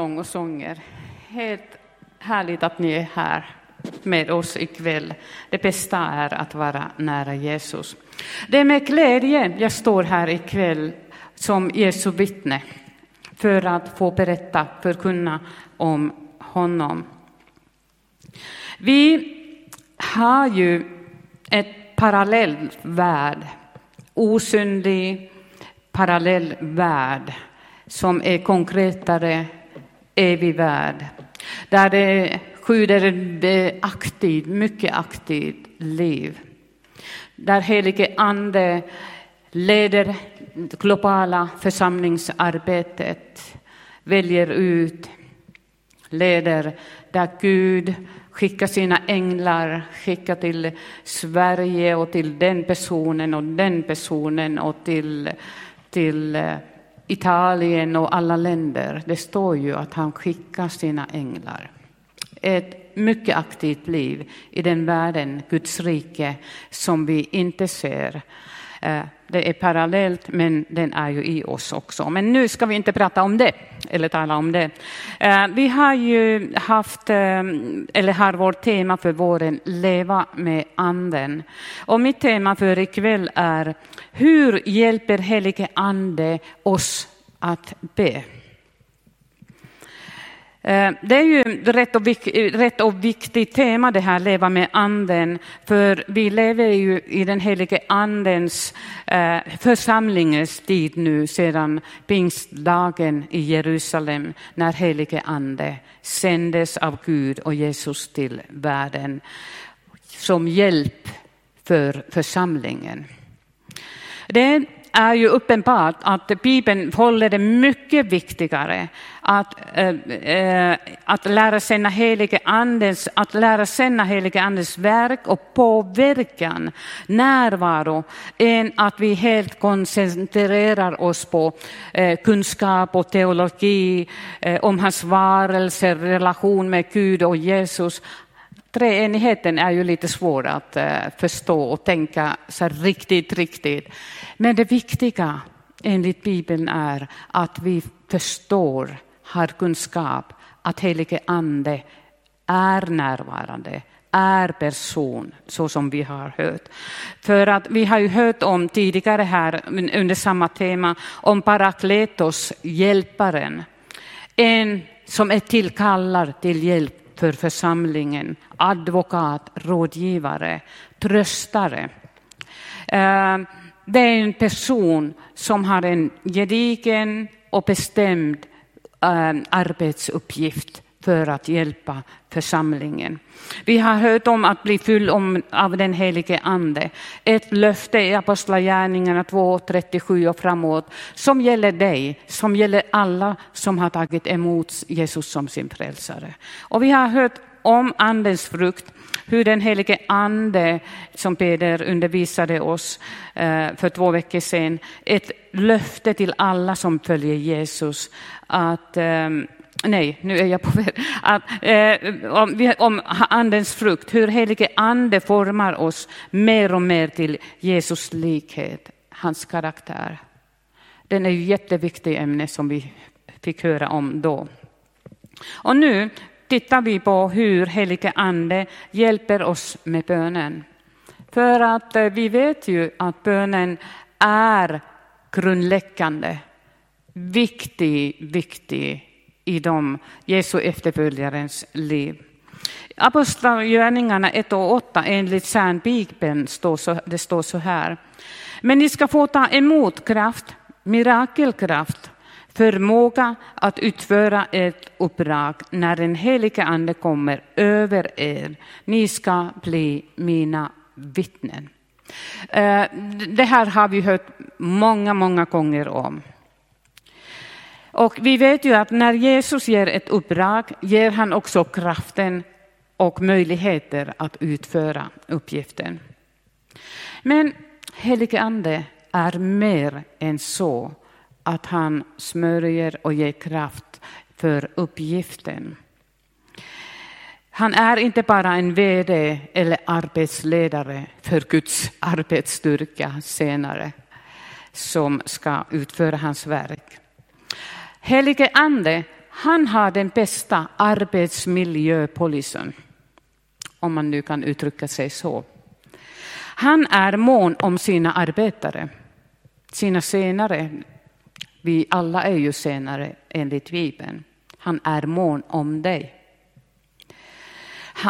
sång och sånger. Helt härligt att ni är här med oss ikväll. Det bästa är att vara nära Jesus. Det är med glädje jag står här ikväll som Jesu vittne för att få berätta, förkunna om honom. Vi har ju ett parallell värld, osynlig parallell värld som är konkretare evig värld. Där det sjuder ett eh, aktivt, mycket aktivt liv. Där helige ande leder det globala församlingsarbetet, väljer ut, leder, där Gud skickar sina änglar, skickar till Sverige och till den personen och den personen och till, till eh, Italien och alla länder. Det står ju att han skickar sina änglar. Ett mycket aktivt liv i den världen, Guds rike, som vi inte ser. Eh, det är parallellt, men den är ju i oss också. Men nu ska vi inte prata om det, eller tala om det. Eh, vi har ju haft, eh, eller har vårt tema för våren, Leva med anden. Och mitt tema för ikväll är, hur hjälper helige ande oss att be? Eh, det är ju rätt och, eh, rätt och viktigt tema det här, leva med anden, för vi lever ju i den helige andens eh, församlingens tid nu sedan pingstdagen i Jerusalem när helige ande sändes av Gud och Jesus till världen som hjälp för församlingen. Det är ju uppenbart att Bibeln håller det mycket viktigare att, äh, att lära känna helige andens, att lära känna helige andens verk och påverkan, närvaro, än att vi helt koncentrerar oss på äh, kunskap och teologi äh, om hans varelser, relation med Gud och Jesus. Treenigheten är ju lite svår att förstå och tänka så riktigt, riktigt. Men det viktiga enligt Bibeln är att vi förstår, har kunskap, att helige ande är närvarande, är person, så som vi har hört. För att vi har ju hört om tidigare här under samma tema om Parakletos, hjälparen. En som är tillkallad till hjälp för församlingen, advokat, rådgivare, tröstare. Eh, det är en person som har en gedigen och bestämd Eh, arbetsuppgift för att hjälpa församlingen. Vi har hört om att bli full av den helige ande. Ett löfte i Apostlagärningarna 2.37 och framåt som gäller dig, som gäller alla som har tagit emot Jesus som sin frälsare. Och vi har hört om andens frukt hur den helige ande, som Peder undervisade oss eh, för två veckor sedan, ett löfte till alla som följer Jesus att eh, Nej, nu är jag på väg. Att, eh, om, om andens frukt, hur helige ande formar oss mer och mer till Jesus likhet, hans karaktär. Den är ju jätteviktig ämne som vi fick höra om då. Och nu tittar vi på hur helige ande hjälper oss med bönen. För att eh, vi vet ju att bönen är grundläggande, viktig, viktig i de Jesu efterföljarens liv. Apostlagärningarna 1 och 8 enligt Särnbibeln står så, det står så här. Men ni ska få ta emot kraft, mirakelkraft förmåga att utföra ett uppdrag när den helige ande kommer över er. Ni ska bli mina vittnen. Eh, det här har vi hört många, många gånger om. Och vi vet ju att när Jesus ger ett uppdrag ger han också kraften och möjligheter att utföra uppgiften. Men helige ande är mer än så att han smörjer och ger kraft för uppgiften. Han är inte bara en vd eller arbetsledare för Guds arbetsstyrka senare som ska utföra hans verk. Helige Ande Han har den bästa arbetsmiljöpolicyn, om man nu kan uttrycka sig så. Han är mån om sina arbetare, sina senare. Vi alla är ju senare enligt Bibeln. Han är mån om dig.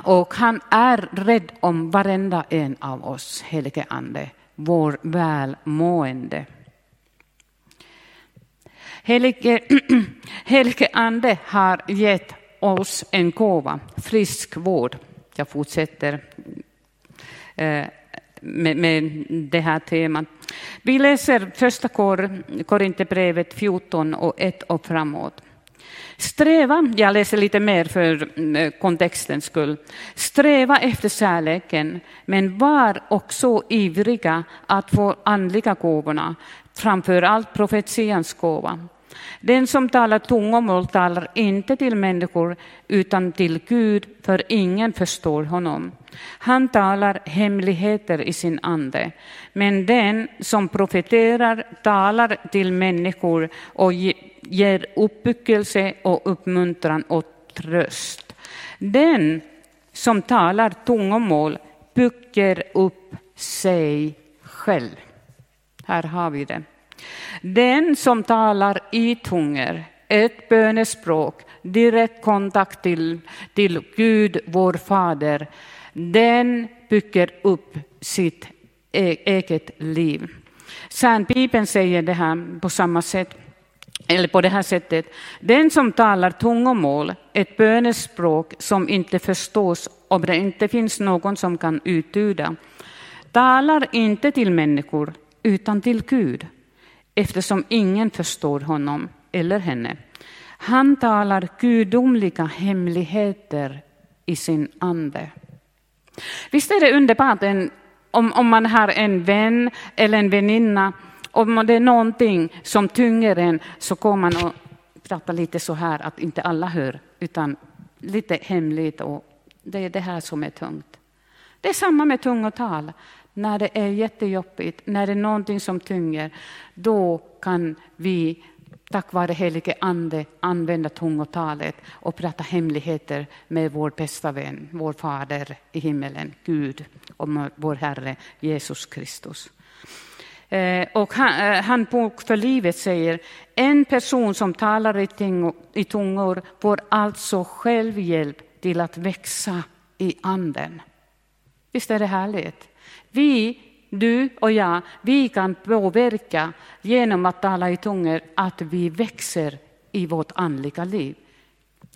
Och han är rädd om varenda en av oss, helige Ande, vår välmående. Helige, helige Ande har gett oss en gåva, friskvård. Jag fortsätter eh, med, med det här temat. Vi läser första Korinthierbrevet 14 och 1 och framåt. Sträva, jag läser lite mer för eh, kontextens skull. Sträva efter kärleken, men var också ivriga att få andliga gåvorna, framför allt profetians gåva. Den som talar tungomål talar inte till människor utan till Gud, för ingen förstår honom. Han talar hemligheter i sin ande. Men den som profeterar talar till människor och ger uppbyggelse och uppmuntran och tröst. Den som talar tungomål bygger upp sig själv. Här har vi det. Den som talar i tungor, ett bönespråk, direkt kontakt till, till Gud, vår Fader, den bygger upp sitt e-, eget liv. Särnpipen säger det här på samma sätt, eller på det här sättet. Den som talar tungomål, ett bönespråk som inte förstås om det inte finns någon som kan uttyda, talar inte till människor utan till Gud eftersom ingen förstår honom eller henne. Han talar gudomliga hemligheter i sin ande. Visst är det underbart en, om, om man har en vän eller en väninna, om det är någonting som tynger en så går man och pratar lite så här att inte alla hör, utan lite hemligt och det är det här som är tungt. Det är samma med tungotal. När det är jättejobbigt, när det är någonting som tynger, då kan vi tack vare helige Ande använda tungotalet och prata hemligheter med vår bästa vän, vår Fader i himmelen, Gud och vår Herre Jesus Kristus. Eh, och han, eh, han bok för livet säger, en person som talar i tungor får alltså själv hjälp till att växa i anden. Visst är det härligt? Vi, du och jag, vi kan påverka genom att tala i tungor att vi växer i vårt andliga liv.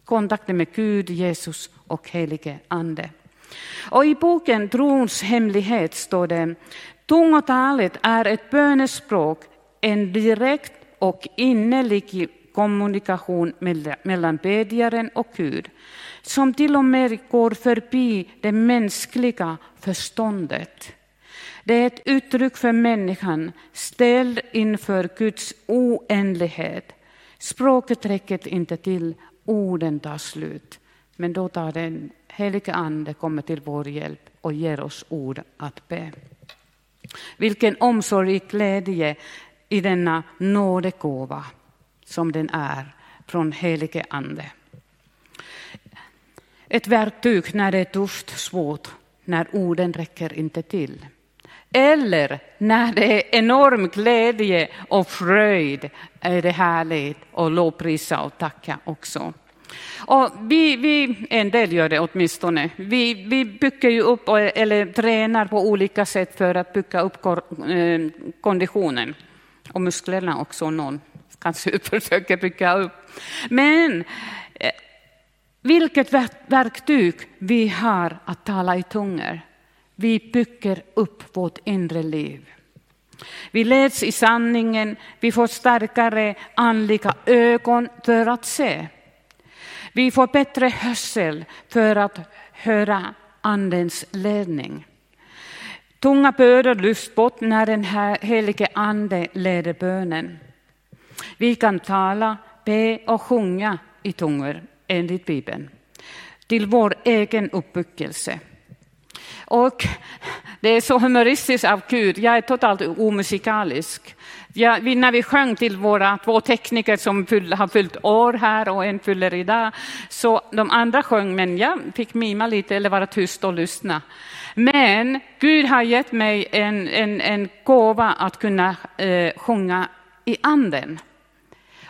Kontakten med Gud, Jesus och helige Ande. Och i boken Trons hemlighet står det Tungotalet är ett bönespråk, en direkt och innerlig kommunikation mellan bedjaren och Gud, som till och med går förbi det mänskliga förståndet. Det är ett uttryck för människan ställd inför Guds oändlighet. Språket räcker inte till, orden tar slut. Men då tar den helige Ande kommer till vår hjälp och ger oss ord att be. Vilken omsorg och glädje i denna nådegåva som den är från helige Ande. Ett verktyg när det är tufft, svårt, när orden räcker inte till. Eller när det är enorm glädje och fröjd är det härligt att lovprisa och tacka också. Och vi, vi, en del gör det åtminstone. Vi, vi bygger ju upp eller tränar på olika sätt för att bygga upp eh, konditionen. Och musklerna också, någon kanske försöker bygga upp. Men eh, vilket verktyg vi har att tala i tungor. Vi bygger upp vårt inre liv. Vi leds i sanningen, vi får starkare andliga ögon för att se. Vi får bättre hörsel för att höra Andens ledning. Tunga bördor lyfts bort när den helige Ande leder bönen. Vi kan tala, be och sjunga i tungor enligt Bibeln till vår egen uppbyggelse. Och Det är så humoristiskt av Gud. Jag är totalt omusikalisk. Jag, vi, när vi sjöng till våra två tekniker som fyll, har fyllt år här och en fyller idag, så de andra sjöng, men jag fick mima lite eller vara tyst och lyssna. Men Gud har gett mig en, en, en gåva att kunna eh, sjunga i anden.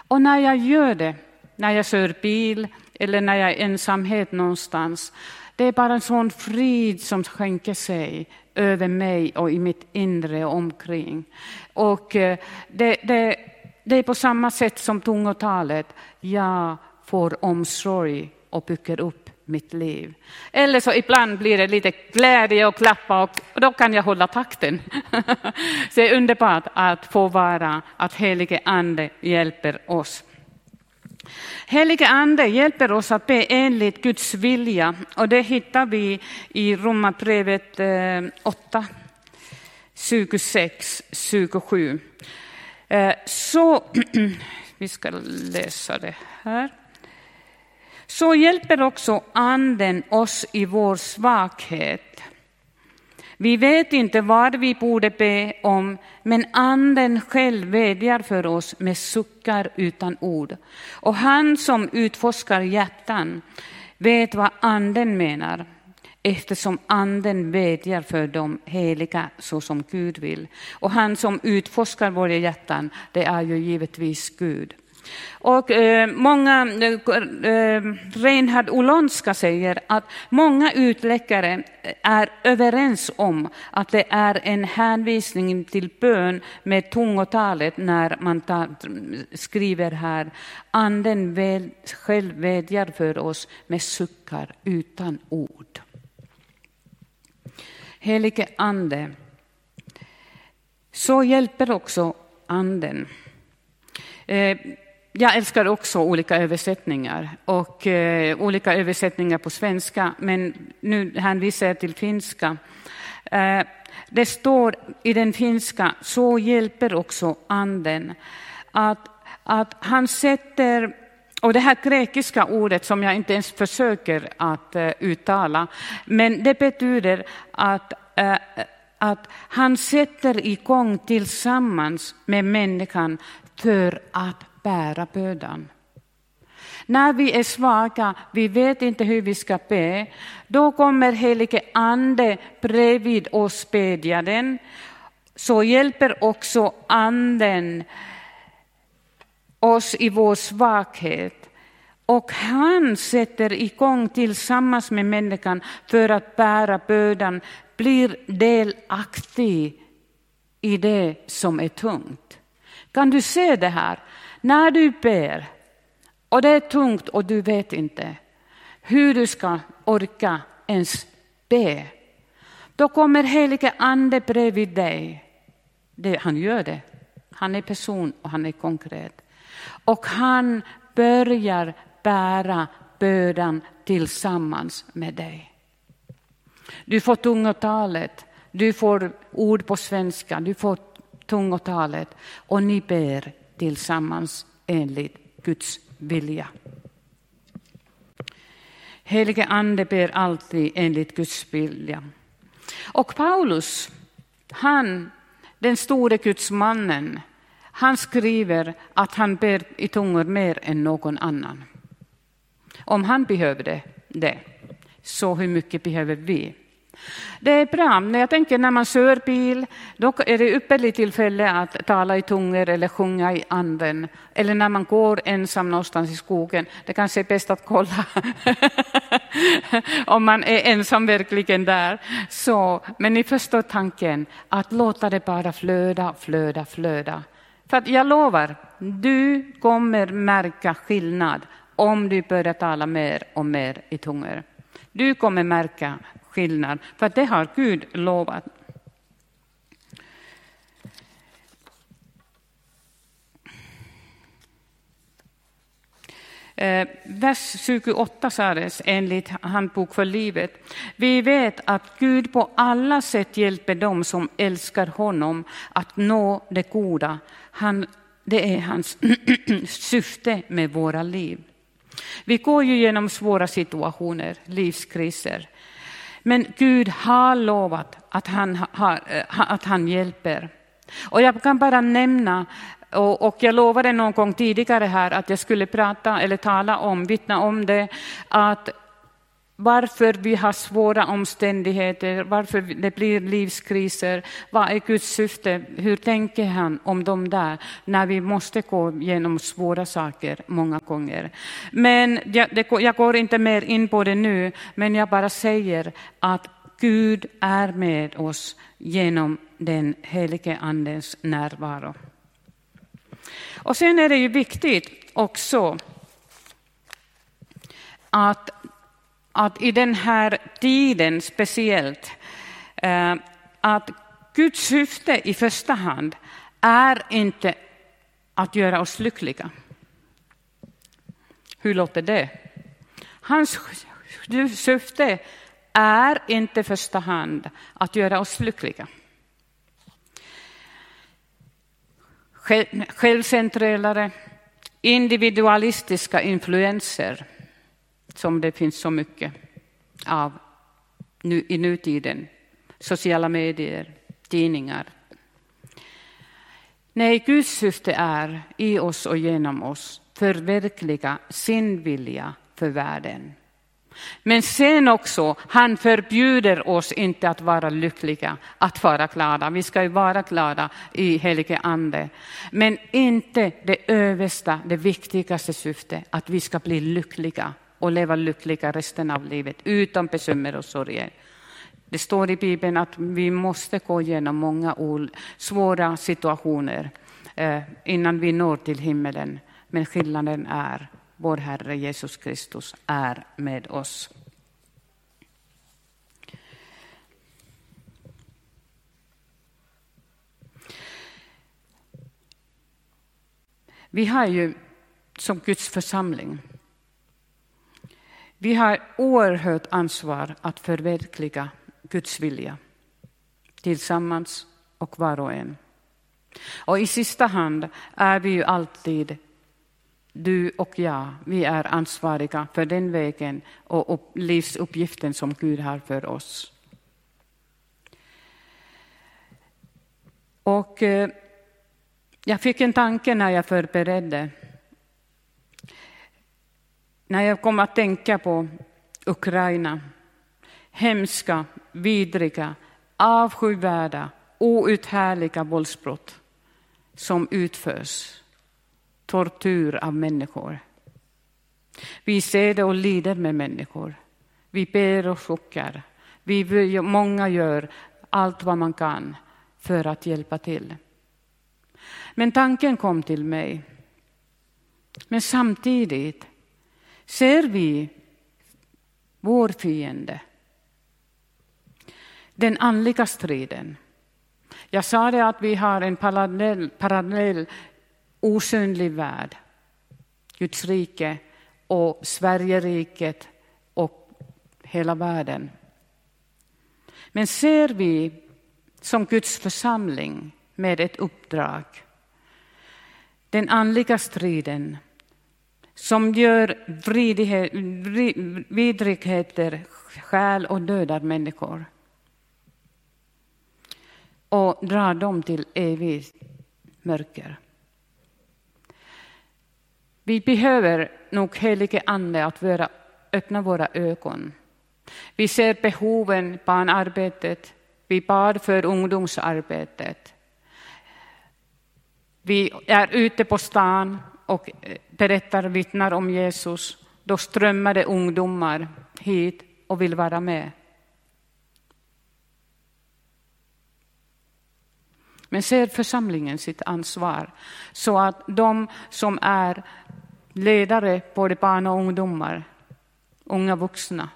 Och när jag gör det, när jag kör bil eller när jag är ensamhet någonstans, det är bara en sån frid som skänker sig över mig och i mitt inre och omkring. Och eh, det, det, det är på samma sätt som tungotalet. Jag får omsorg och bygger upp mitt liv. Eller så ibland blir det lite glädje och klappa och då kan jag hålla takten. så det är underbart att få vara, att helige ande hjälper oss. Helige Ande hjälper oss att be enligt Guds vilja och det hittar vi i Romarbrevet 8, 26, 27. Så, vi ska läsa det här. Så hjälper också Anden oss i vår svaghet. Vi vet inte vad vi borde be om, men Anden själv vädjar för oss med suckar utan ord. Och han som utforskar hjärtan vet vad Anden menar, eftersom Anden vädjar för de heliga så som Gud vill. Och han som utforskar våra hjärtan, det är ju givetvis Gud. Och eh, många, eh, eh, Reinhard Olonska säger att många utläckare är överens om att det är en hänvisning till bön med tungotalet när man tar, skriver här, anden väl, själv vädjar för oss med suckar utan ord. Helige ande, så hjälper också anden. Eh, jag älskar också olika översättningar och eh, olika översättningar på svenska, men nu hänvisar jag till finska. Eh, det står i den finska, så hjälper också anden, att, att han sätter och det här grekiska ordet som jag inte ens försöker att eh, uttala, men det betyder att, eh, att han sätter igång tillsammans med människan för att bära bördan. När vi är svaga, vi vet inte hur vi ska be, då kommer helige Ande bredvid oss bedjaren. Så hjälper också Anden oss i vår svaghet. Och han sätter igång tillsammans med människan för att bära bördan, blir delaktig i det som är tungt. Kan du se det här? När du ber och det är tungt och du vet inte hur du ska orka ens be, då kommer helige ande bredvid dig. Det, han gör det. Han är person och han är konkret. Och han börjar bära bördan tillsammans med dig. Du får tungotalet, du får ord på svenska, du får tungotalet och ni ber tillsammans enligt Guds vilja. Helige Ande ber alltid enligt Guds vilja. Och Paulus, han, den store gudsmannen, han skriver att han ber i tungor mer än någon annan. Om han behövde det, så hur mycket behöver vi? Det är bra. När jag tänker när man kör bil, då är det ypperligt tillfälle att tala i tungor eller sjunga i anden. Eller när man går ensam någonstans i skogen. Det kanske är bäst att kolla om man är ensam verkligen där. Så, men ni förstår tanken, att låta det bara flöda, flöda, flöda. För att jag lovar, du kommer märka skillnad om du börjar tala mer och mer i tungor. Du kommer märka skillnad, för det har Gud lovat. Eh, vers 28 sades enligt Handbok för livet. Vi vet att Gud på alla sätt hjälper dem som älskar honom att nå det goda. Han, det är hans syfte med våra liv. Vi går ju genom svåra situationer, livskriser. Men Gud har lovat att han, har, att han hjälper. Och jag kan bara nämna, och, jag lovade någon gång tidigare här att jag skulle prata eller tala om, vittna om det, att varför vi har svåra omständigheter, varför det blir livskriser. Vad är Guds syfte? Hur tänker han om de där när vi måste gå igenom svåra saker många gånger? Men jag, det, jag går inte mer in på det nu, men jag bara säger att Gud är med oss genom den helige Andens närvaro. Och sen är det ju viktigt också att att i den här tiden speciellt, eh, att Guds syfte i första hand är inte att göra oss lyckliga. Hur låter det? Hans syfte är inte i första hand att göra oss lyckliga. Självcentrerade, individualistiska influenser som det finns så mycket av nu, i nutiden. Sociala medier, tidningar. Nej, Guds syfte är i oss och genom oss förverkliga sin vilja för världen. Men sen också, han förbjuder oss inte att vara lyckliga, att vara glada. Vi ska ju vara glada i helige ande. Men inte det översta, det viktigaste syftet, att vi ska bli lyckliga och leva lyckliga resten av livet utan bekymmer och sorger. Det står i Bibeln att vi måste gå igenom många svåra situationer eh, innan vi når till himmelen. Men skillnaden är vår Herre Jesus Kristus är med oss. Vi har ju som Guds församling vi har oerhört ansvar att förverkliga Guds vilja tillsammans och var och en. Och i sista hand är vi ju alltid, du och jag, vi är ansvariga för den vägen och livsuppgiften som Gud har för oss. Och eh, jag fick en tanke när jag förberedde när jag kom att tänka på Ukraina, hemska, vidriga, avskyvärda, outhärdliga våldsbrott som utförs, tortyr av människor. Vi ser det och lider med människor. Vi ber och chockar. Vi, många gör allt vad man kan för att hjälpa till. Men tanken kom till mig. Men samtidigt ser vi vår fiende. Den andliga striden. Jag sa det att vi har en parallell, parallell osynlig värld. Guds rike och Sverigeriket och hela världen. Men ser vi som Guds församling med ett uppdrag den andliga striden som gör vidrigheter, skäl och dödar människor och drar dem till evigt mörker. Vi behöver nog helige Ande att vara, öppna våra ögon. Vi ser behoven, barnarbetet, vi bad för ungdomsarbetet. Vi är ute på stan och eh, berättar och vittnar om Jesus, då strömmar det ungdomar hit och vill vara med. Men ser församlingen sitt ansvar så att de som är ledare, både barn och ungdomar, unga vuxna,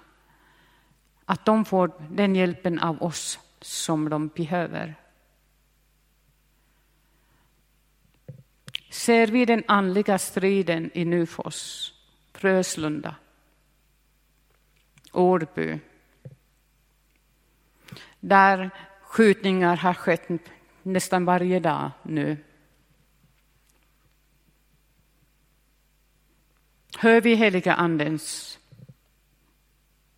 att de får den hjälpen av oss som de behöver. Ser vi den andliga striden i Nyfors, Fröslunda, Årby, där skjutningar har skett nästan varje dag nu. Hör vi heliga Andens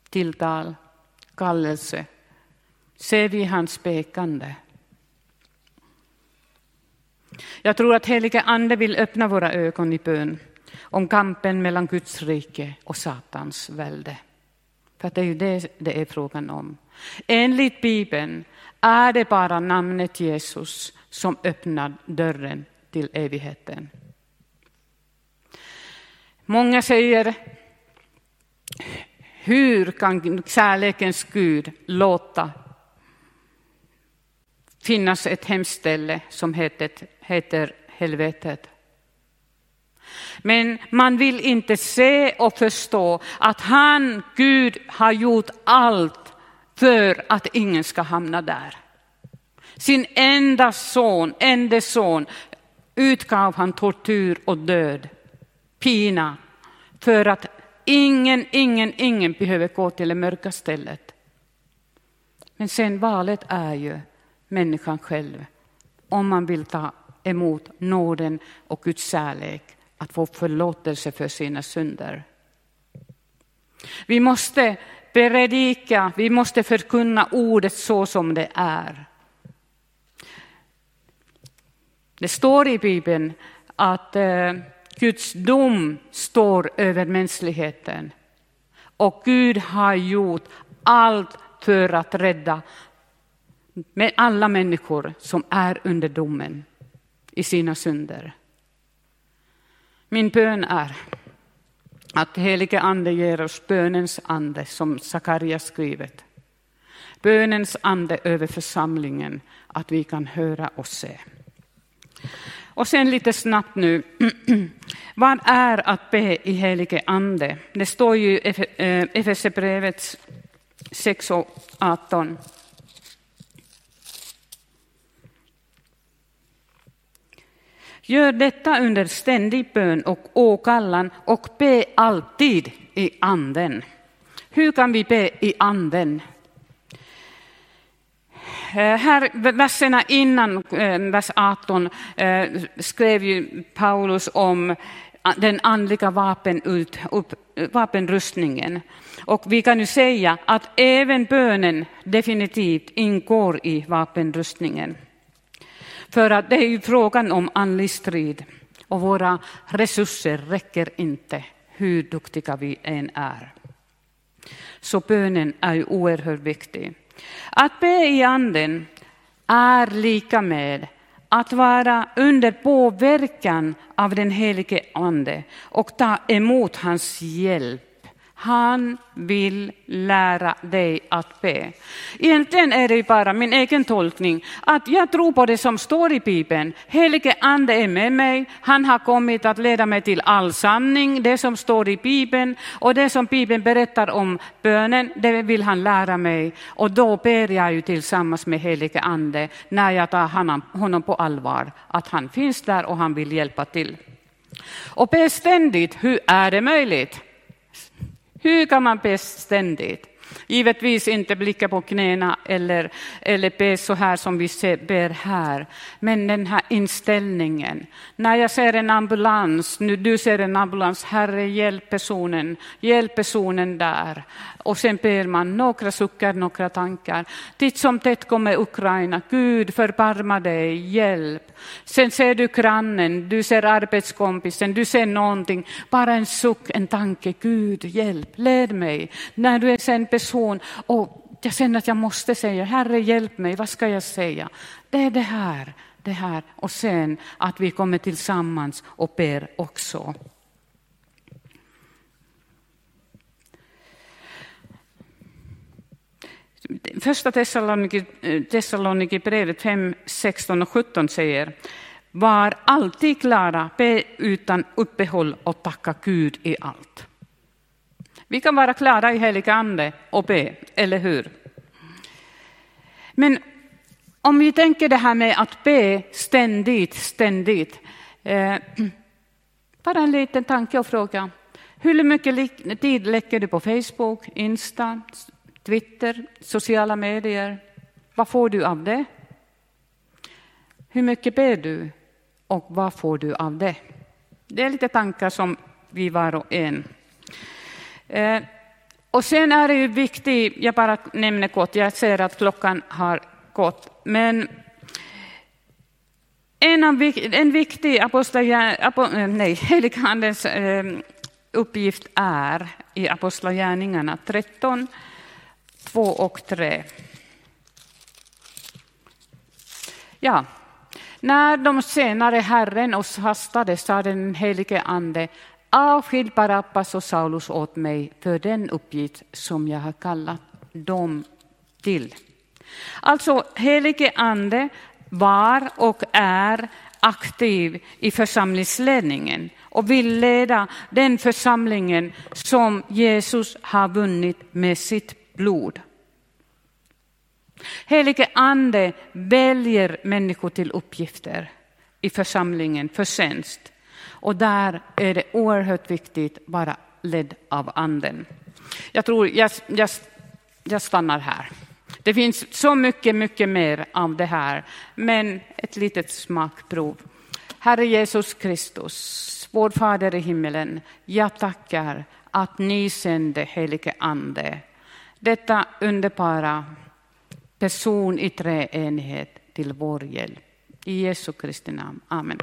tilltal kallelse? Ser vi hans pekande? Jag tror att helige Ande vill öppna våra ögon i bön om kampen mellan Guds rike och Satans välde. För det är ju det det är frågan om. Enligt Bibeln är det bara namnet Jesus som öppnar dörren till evigheten. Många säger, hur kan kärlekens Gud låta finnas ett hemställe som heter, heter helvetet? Men man vill inte se och förstå att han, Gud, har gjort allt för att ingen ska hamna där. Sin enda son, enda son, utgav han tortyr och död, pina, för att ingen, ingen, ingen behöver gå till det mörka stället. Men sen valet är ju människan själv, om man vill ta emot nåden och Guds kärlek, att få förlåtelse för sina synder. Vi måste predika, vi måste förkunna ordet så som det är. Det står i Bibeln att eh, Guds dom står över mänskligheten. Och Gud har gjort allt för att rädda med alla människor som är under domen i sina synder. Min bön är att helige Ande ger oss bönens ande som Sakarja skrivit. Bönens ande över församlingen, att vi kan höra och se. Och sen lite snabbt nu. Vad är att be i helige ande? Det står ju i eh, Efesierbrevet 6 och 18. Gör detta under ständig bön och åkallan och be alltid i anden. Hur kan vi be i anden? Eh, här, verserna innan eh, vers 18 eh, skrev ju Paulus om den andliga vapen ut, upp, vapenrustningen. Och vi kan ju säga att även bönen definitivt ingår i vapenrustningen. För att det är ju frågan om andlig strid och våra resurser räcker inte hur duktiga vi än är. Så bönen är ju oerhört viktig. Att be i anden är lika med att vara under påverkan av den helige Ande och ta emot hans hjälp han vill lära dig att be. Egentligen är det bara min egen tolkning, att jag tror på det som står i Bibeln. Helige Ande är med mig, han har kommit att leda mig till all sanning, det som står i Bibeln och det som Bibeln berättar om bönen, det vill han lära mig. Och då ber jag ju tillsammans med helige Ande när jag tar honom på allvar, att han finns där och han vill hjälpa till. Och be ständigt, hur är det möjligt? Hur kan man bäst ständigt? Givetvis inte blicka på knäna eller, eller be så här som vi ser, ber här. Men den här inställningen. När jag ser en ambulans, nu du ser en ambulans, Herre hjälp personen, hjälp personen där. Och sen ber man några suckar, några tankar. Titt som tätt kommer Ukraina, Gud förbarma dig, hjälp. Sen ser du grannen, du ser arbetskompisen, du ser någonting. Bara en suck, en tanke, Gud hjälp, led mig. När du är sen person och jag känner att jag måste säga, Herre hjälp mig, vad ska jag säga? Det är det här, det här och sen att vi kommer tillsammans och ber också. Första eh, Thessalonikerbrevet 5, 16 och 17 säger Var alltid klara, be utan uppehåll och tacka Gud i allt. Vi kan vara klara i helig ande och be, eller hur? Men om vi tänker det här med att be ständigt, ständigt. Eh, bara en liten tanke och fråga. Hur mycket tid lägger du på Facebook, Insta, Twitter, sociala medier? Vad får du av det? Hur mycket ber du och vad får du av det? Det är lite tankar som vi var och en Eh, och sen är det ju viktigt, jag bara nämner kort, jag ser att klockan har gått, men en, av, en viktig apostlagärningarna, eh, heligandens eh, uppgift är i Apostlagärningarna 13, 2 och 3. Ja, när de senare Herren oss hastade sa den helige Ande avskilj Barabbas och Saulus åt mig för den uppgift som jag har kallat dem till. Alltså, helige Ande var och är aktiv i församlingsledningen och vill leda den församlingen som Jesus har vunnit med sitt blod. Helige Ande väljer människor till uppgifter i församlingen för tjänst. Och där är det oerhört viktigt att vara ledd av Anden. Jag tror jag, jag, jag stannar här. Det finns så mycket, mycket mer av det här, men ett litet smakprov. Herre Jesus Kristus, vår Fader i himmelen, jag tackar att ni sände helige Ande, detta underbara person i treenighet till vår hjälp. I Jesu Kristi namn. Amen.